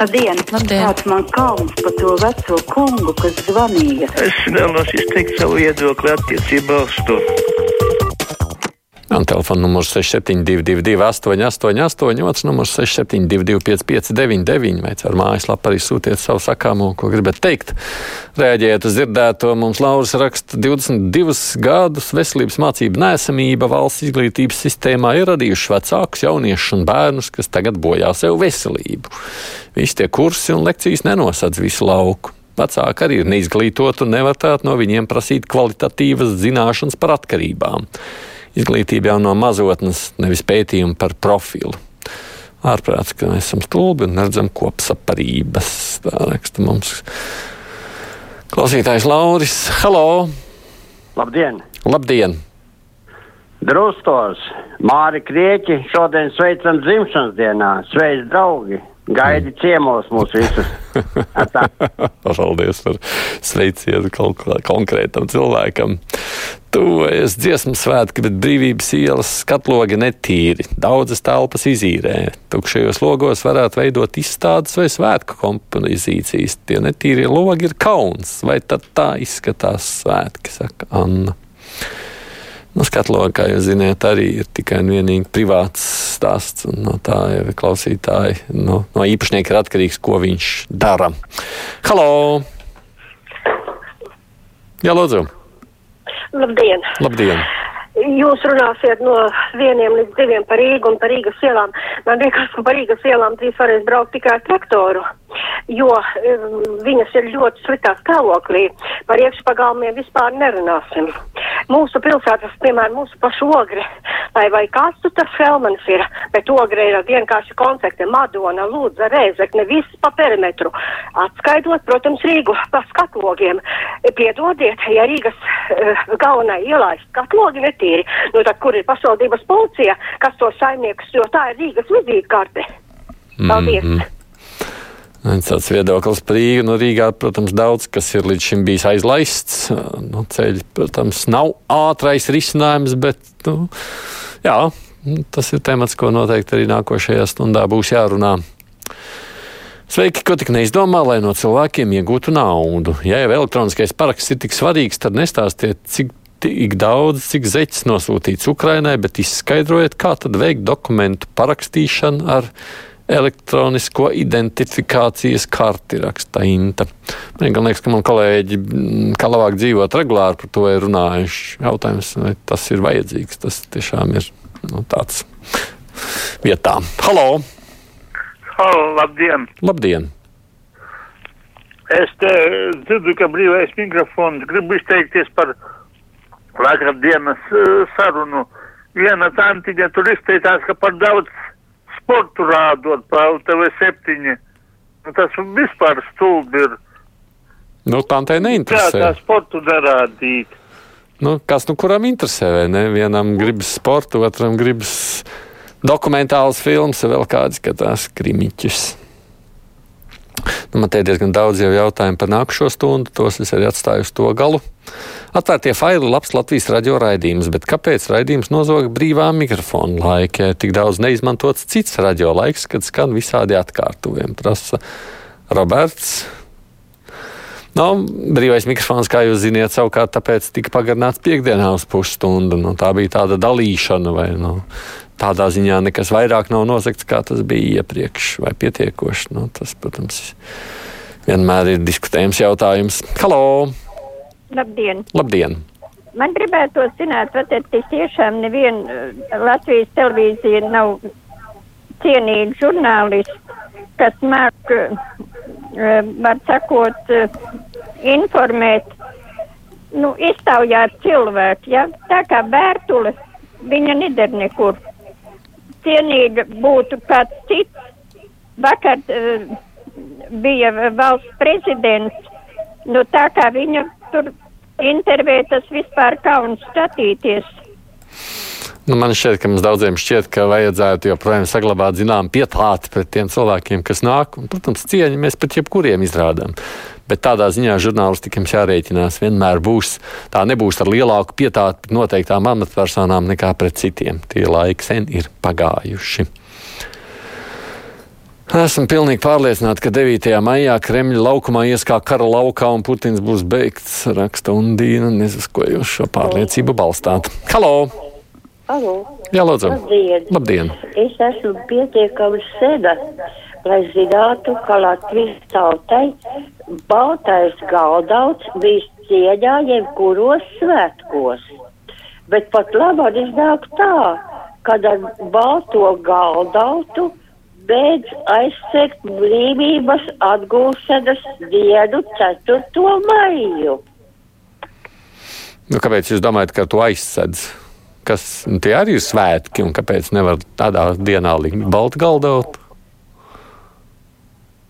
Labdien! Labdien. Kāds man kauns par to veco kungu, kas zvanīja? Es vēlos izteikt savu viedokli attiecībā uz to. Un telefona numurs 6722, 888, otrs numurs 672, 559, vai caur mājaslapu arī sūtiet savu sakāmo, ko gribat teikt. Rēģējot uz dzirdēto, mums Lauris raksta 22 gadus veselības mācību nēsamība valsts izglītības sistēmā ir radījuši vecākus, jauniešus un bērnus, kas tagad bojā sev veselību. Visi tie kursi un lekcijas nenosadz visu lauku. Vecāki arī ir neizglītoti un nevar tāt no viņiem prasīt kvalitatīvas zināšanas par atkarībām. Izglītība jau no mazotnes, nevis pētījumi par profilu. Ārprāts, ka mēs esam stulbi un neredzam kopsaparības. Tā raksta mums klausītājs Lauris. Halo! Labdien! Labdien! Drustos, Māri Krieķi, šodien sveicam dzimšanas dienā. Sveic, draugi! Gaidi ciemos mūs visus. Paldies par sveicienu konkrētam cilvēkam. Tuvojas dziesmu svētki, bet brīvības ielas skatlogi netīri. Daudzas telpas izīrē. Tukšajos logos varētu veidot izstādes vai svētku kompozīcijas. Tie netīrie logi ir kauns. Vai tad tā izskatās svētki, saka Anna. Nu, skatlogi, kā jūs zināt, arī ir tikai un vienīgi privāts stāsts. No tā jau ir klausītāji. No, no īpašnieka ir atkarīgs, ko viņš dara. Halo! Jā, lūdzu! Labdien! Labdien! Jūs runāsiet no vieniem līdz diviem par Rīgu un par Rīgas ielām. Man liekas, ka par Rīgas ielām drīz varēs braukt tikai ar traktoru, jo um, viņas ir ļoti sliktā stāvoklī. Par iekšpagalmiem vispār nerunāsim. Mūsu pilsētas, piemēram, mūsu pašu ogre, vai, vai kāds tu tas Helmans ir, bet ogre ir vienkārši koncepte, Madona, Lūdza, Rēzekne, viss pa perimetru. Atskaidot, protams, Rīgu pa skatlogiem. Piedodiet, ja Rīgas uh, galvenā ielā ir skatlogi netīri, nu tad kur ir pašvaldības policija, kas to saimniekus, jo tā ir Rīgas vizītkarte. Paldies! Mm -hmm. Tāds viedoklis par Rīgu. No Rīgā, protams, daudz kas ir līdz šim bijis aizlaists. No ceļa, protams, nav ātrais risinājums, bet nu, jā, tas ir temats, ko noteikti arī nākošajā stundā būs jārunā. Sveiki, ko tik neizdomā, lai no cilvēkiem iegūtu naudu. Ja jau elektroniskais paraksts ir tik svarīgs, tad nestāstiet, cik tik daudz, cik zeķis nosūtīts Ukrainai, bet izskaidrojiet, kā tad veikt dokumentu parakstīšanu ar elektronisko identifikācijas karti, raksta Inta. Man liekas, ka man kolēģi, kā labāk dzīvot regulāri, par to ir runājuši. Jautājums, vai tas ir vajadzīgs, tas tiešām ir nu, tāds vietā. Halo! Halo, labdien! Labdien! Es te dzirdu, ka brīvais mikrofons gribu izteikties par vakardienas uh, sarunu. Viena tantiņa tur izteicās, ka par daudz sportu rādot pa LTV7. Nu, tas vispār stulbi ir. Nu, Kā neinteresē. tā sportu darādīt? Nu, kas nu kuram interesē, vai ne? Vienam gribas sportu, otram gribas dokumentāls filmas, vēl kāds skatās krimiķus. Nu, man te ir diezgan daudz jau jautājumu par nākušo stundu, tos es arī atstāju uz to galu. Atvērtie faili labs Latvijas radio raidījums, bet kāpēc raidījums nozoga brīvā mikrofona laika, tik daudz neizmantots cits radio laiks, kad skan visādi atkārtojumi, prasa Roberts. Nu, brīvais mikrofons, kā jūs zināt, savukārt tāpēc tika pagarināts piekdienā uz pusstundu. Nu, tā bija tāda dalīšana, vai nu, tādā ziņā nekas vairāk nav nozagts, kā tas bija iepriekš, vai pietiekoši. Nu, tas, protams, vienmēr ir diskutējams jautājums. Halo! Labdien! Labdien! Man gribētu zināt, vai tad tiešām neviena Latvijas televīzija nav cienīga žurnālisti, kas māk, var sakot, informēt, nu, iztaujāt cilvēku, ja? Tā kā Bērtule, viņa neder nekur. Cienīga būtu kāds cits. Vakar uh, bija valsts prezidents, nu tā kā viņa tur intervijā tas vispār kauns skatīties. Nu, man šķiet, ka mums daudziem šķiet, ka vajadzētu joprojām saglabāt zināmu pietāti pret tiem cilvēkiem, kas nāk. Un, protams, cieņu mēs pret jebkuriem izrādām. Bet tādā ziņā žurnālistikiem jārēķinās vienmēr būs. Tā nebūs ar lielāku pietāti pret noteiktām amatpersonām nekā pret citiem. Tie laiki sen ir pagājuši. Esmu pilnīgi pārliecināta, ka 9. maijā Kremļa laukumā ies kā kara laukā un Putins būs beigts, raksta Undīna, nezinu, ko jūs šo pārliecību balstāt. Halo! Alo. Jā, lūdzu. Labdien. Labdien! Es esmu pietiekami seda, lai zinātu, ka Latvijas tautai baltais galdauts bija cieņā jebkuros svētkos. Bet pat labāk iznāk tā, kad ar balto galdautu beidz aizsegt brīvības atgūšanas dienu 4. maiju. Nu, kāpēc jūs domājat, ka to aizsedz? Kas nu, tie arī ir svētki, un kāpēc nevar tādā dienā likt baltu galdot?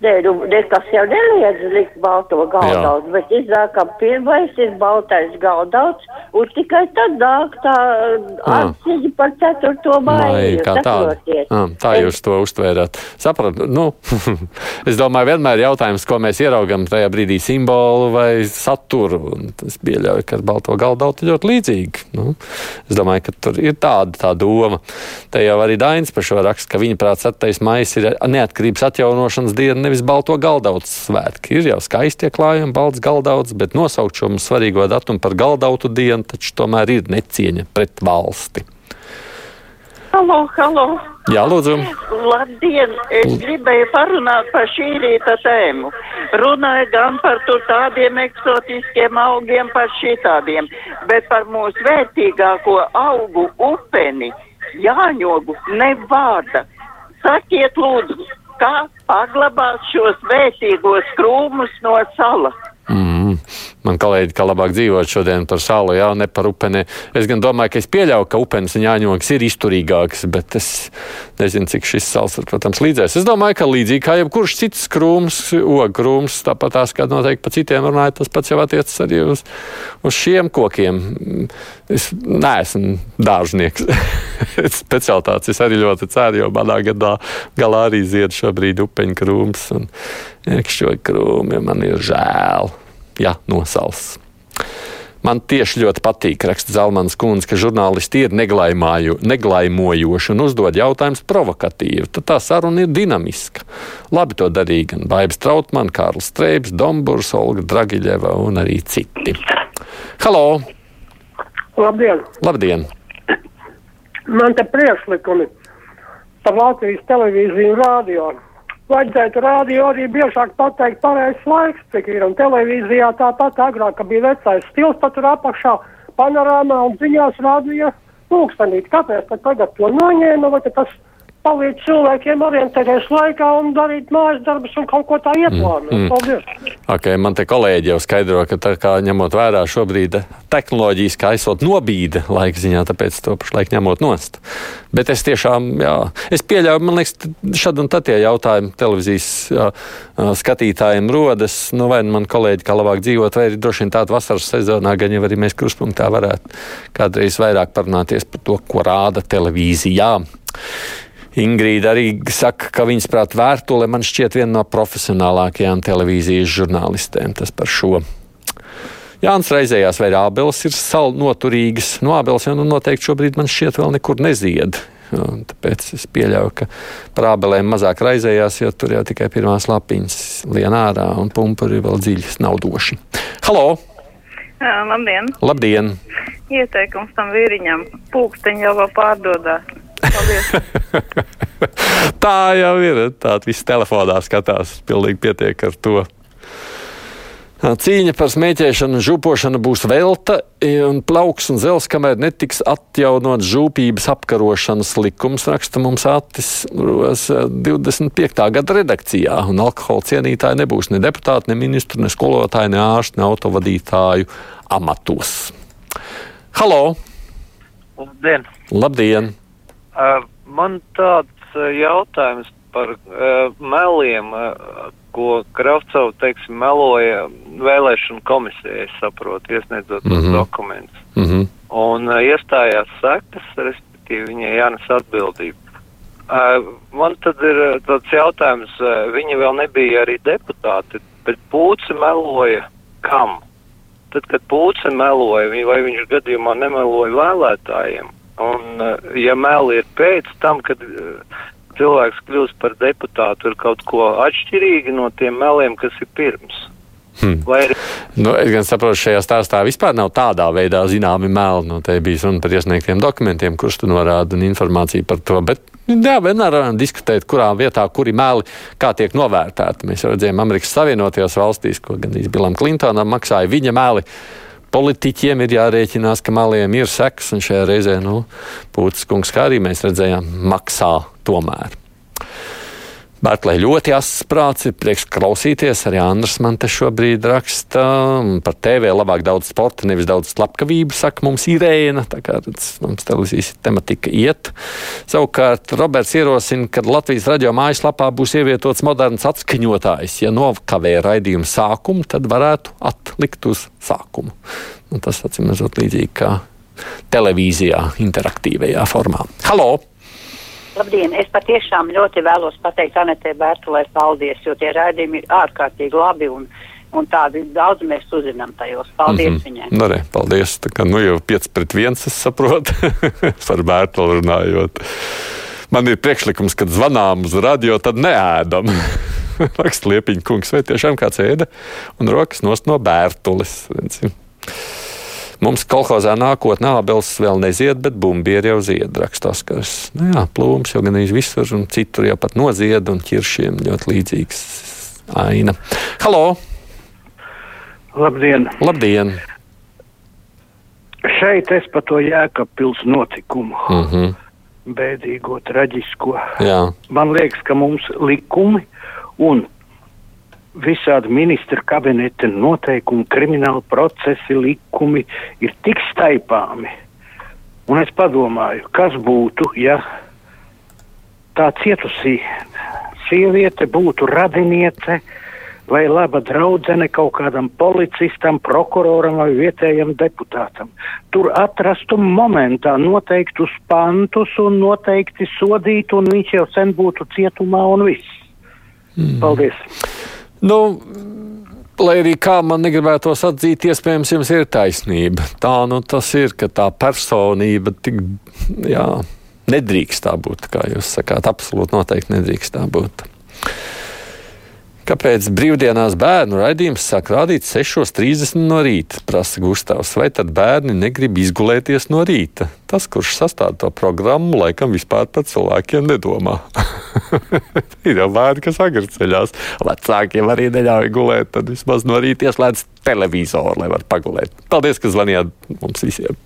Nē, nu, nekas jau neliedz likt balto galdauts, bet iznāk, ka pirmais ir baltais galdauts, un tikai tad nāk tā atziņa par 4. maiju. kā tāda. Ah, tā jūs to uztvērāt. Sapratu, nu, es domāju, vienmēr jautājums, ko mēs ieraugam tajā brīdī simbolu vai saturu. Un Es pieļauju, ka ar balto galdautu ļoti līdzīgi. Nu, es domāju, ka tur ir tāda tā doma. Te jau arī Dainis par šo raksta, ka viņa prāt 7. maijs ir neatkarības atjaunošanas diena, nevis balto galdautu svētki. Ir jau skaisti klājumi, balts galdauts, bet nosaukt šo svarīgo datumu par galdautu dienu taču tomēr ir necieņa pret valsti. Halo, halo. Jā, lūdzu. Labdien! Es gribēju parunāt par šī rīta tēmu. Runāju gan par tādiem eksotiskiem augiem, par šitādiem, bet par mūsu vērtīgāko augu upeni, jāņogu, ne vārda. Sakiet lūdzu, kā paglabāt šos vērtīgos krūmus no salas? Mm. Man kolēģi, ka labāk dzīvot šodien par salu, jā, ne par upeni. Es gan domāju, ka es pieļauju, ka upenes un jāņogas ir izturīgākas, bet es nezinu, cik šis sals, protams, līdzēs. Es domāju, ka līdzīgi kā jebkurš cits krūms, ogu krūms, tāpat tās, kā noteikti pa citiem runājot, tas pats jau attiecas arī uz, uz šiem kokiem. Es neesmu dārznieks. Specialitātes es arī ļoti ceru, jo manā gadā galā arī zied šobrīd upeņu krūms un iekšķoju krūmi. Man ir žēl ja nosals. Man tieši ļoti patīk, raksta Zelmans Kungs, ka žurnālisti ir neglaimojoši un uzdod jautājumus provokatīvi. Tad tā saruna ir dinamiska. Labi to darīja gan Baibs Trautmann, Kārls Streips, Domburs, Olga Dragiļeva un arī citi. Halo! Labdien! Labdien! Man te priekšlikumi par Latvijas televīziju un rādio. Vajadzētu rādio arī biežāk pateikt pareizs laiks, cik ir, un televīzijā tāpat agrāk, ka bija vecais stils, pat tur apakšā panorāmā un ziņās rādīja pulkstenīt. Kāpēc tad tagad to noņēma, vai tas palīdz cilvēkiem orientēties laikā un darīt mājas darbus un kaut ko tā ieplānot? Mm, mm. Paldies! Okay, man te kolēģi jau skaidro, ka tā kā ņemot vērā šobrīd tehnoloģijas, kā aizsot nobīde laika ziņā, tāpēc to pašlaik ņemot nost. Bet es tiešām, jā, es pieļauju, man liekas, šad un tad tie jautājumi televīzijas jā, skatītājiem rodas, nu vai man kolēģi kā labāk dzīvot, vai arī droši vien tāda vasaras sezonā, gan jau arī mēs kruspunktā varētu kādreiz vairāk parunāties par to, ko rāda televīzijā. Ingrīda arī saka, ka viņas prāt vērtule man šķiet viena no profesionālākajām televīzijas žurnālistēm. Tas par šo. Jānis raizējās, vai ābeles ir salu noturīgas. No ābeles jau nu noteikti šobrīd man šķiet vēl nekur nezied. Un tāpēc es pieļauju, ka par ābelēm mazāk raizējās, jo tur jau tikai pirmās lapiņas lien ārā un pumpuri vēl dziļi snaudoši. Halo! Jā, labdien! Labdien! Ieteikums tam vīriņam - pulksteņi jau vēl pārdodās. Tā jau ir. Tāda viss telefonā skatās. Pilnīgi pietiek ar to. Cīņa par smēķēšanu un žūpošanu būs velta, un plauks un zels, kamēr netiks atjaunot žūpības apkarošanas likums, raksta mums Atis 25. gada redakcijā. Un alkohola cienītāji nebūs ne deputāti, ne ministri, ne skolotāji, ne ārsti, ne autovadītāju amatos. Halo! Labdien! Labdien! Uh, man tāds uh, jautājums par uh, meliem, ko Kravcovs, teiksim, meloja vēlēšanu komisijai, saprotu, iesniedzot mm -hmm. dokumentus. Mm -hmm. Un iestājās sekas, respektīvi viņai jānes atbildība. Man tad ir tāds jautājums, viņi vēl nebija arī deputāti, bet Pūce meloja kam? Tad, kad Pūce meloja, vai viņš gadījumā nemeloja vēlētājiem? Un, ja meli ir pēc tam, kad cilvēks kļūst par deputātu, ir kaut ko atšķirīgi no tiem meliem, kas ir pirms. Hmm. Ir Nu, es gan saprotu, šajā stāstā vispār nav tādā veidā zināmi meli. Nu, te bija runa par iesniegtiem dokumentiem, kurš tu norāda un informāciju par to. Bet, jā, vienmēr varam diskutēt, kurā vietā, kuri meli, kā tiek novērtēti. Mēs redzējām Amerikas Savienotajās valstīs, ko gan Bilam Klintonam maksāja viņa meli. Politiķiem ir jārēķinās, ka meliem ir seks, un šajā reizē, nu, Pūtis kungs, kā arī mēs redzējām, maksā tomēr. Bērtlē ļoti asins prāts, ir prieks klausīties. Arī Andrs man te šobrīd raksta par TV labāk daudz sporta, nevis daudz slepkavību, saka mums Irēna. Tā kā redz, mums televīzijas tematika iet. Savukārt Roberts ierosina, ka Latvijas radio mājaslapā būs ievietots moderns atskaņotājs. Ja nokavē raidījumu sākumu, tad varētu atlikt uz sākumu. Un tas, acīm redzot, līdzīgi kā televīzijā, interaktīvajā formā. Halo! Labdien! Es patiešām ļoti vēlos pateikt Anetē Bērtulē paldies, jo tie raidījumi ir ārkārtīgi labi un, un tādi daudz mēs uzzinām tajos. Paldies mm -hmm. viņai! Nu, re, paldies! Tā kā nu jau 5 pret 1 es saprotu par Bērtulu runājot. Man ir priekšlikums, kad zvanām uz radio, tad neēdam. Raksta Liepiņa kungs, vai tiešām kāds ēda un rokas nost no Bērtules. Redzi. Mums kolhozā nākotnē abels vēl nezied, bet bumbieri jau zied, raksta Oskars. Nu jā, plūms jau gan visur, un citur jau pat nozied, un ķiršiem ļoti līdzīgs aina. Halo! Labdien! Labdien! Šeit es par to jēkapils notikumu. Mm -hmm. Bēdīgo, traģisko. Jā. Man liekas, ka mums likumi un visādi ministra kabineta noteikumi, krimināla procesi, likumi ir tik staipāmi. Un es padomāju, kas būtu, ja tā cietusī sieviete būtu radiniece vai laba draudzene kaut kādam policistam, prokuroram vai vietējam deputātam. Tur atrastu momentā noteiktus pantus un noteikti sodītu, un viņš jau sen būtu cietumā un viss. Mm. Paldies! Nu, lai arī kā man negribētos atzīt, iespējams, jums ir taisnība. Tā nu tas ir, ka tā personība tik, jā, nedrīkst tā būt, kā jūs sakāt, absolūti noteikti nedrīkst tā būt. Kāpēc brīvdienās bērnu raidījums sāk rādīt 6.30 no rīta? prasa Gustavs. Vai tad bērni negrib izgulēties no rīta? Tas, kurš sastāv to programmu, laikam vispār par cilvēkiem nedomā. ir jau bērni, kas agri ceļās. Vecākiem arī neļauj gulēt, tad vismaz no rīta ieslēdz televizoru, lai varētu pagulēt. Paldies, ka zvanījāt mums visiem!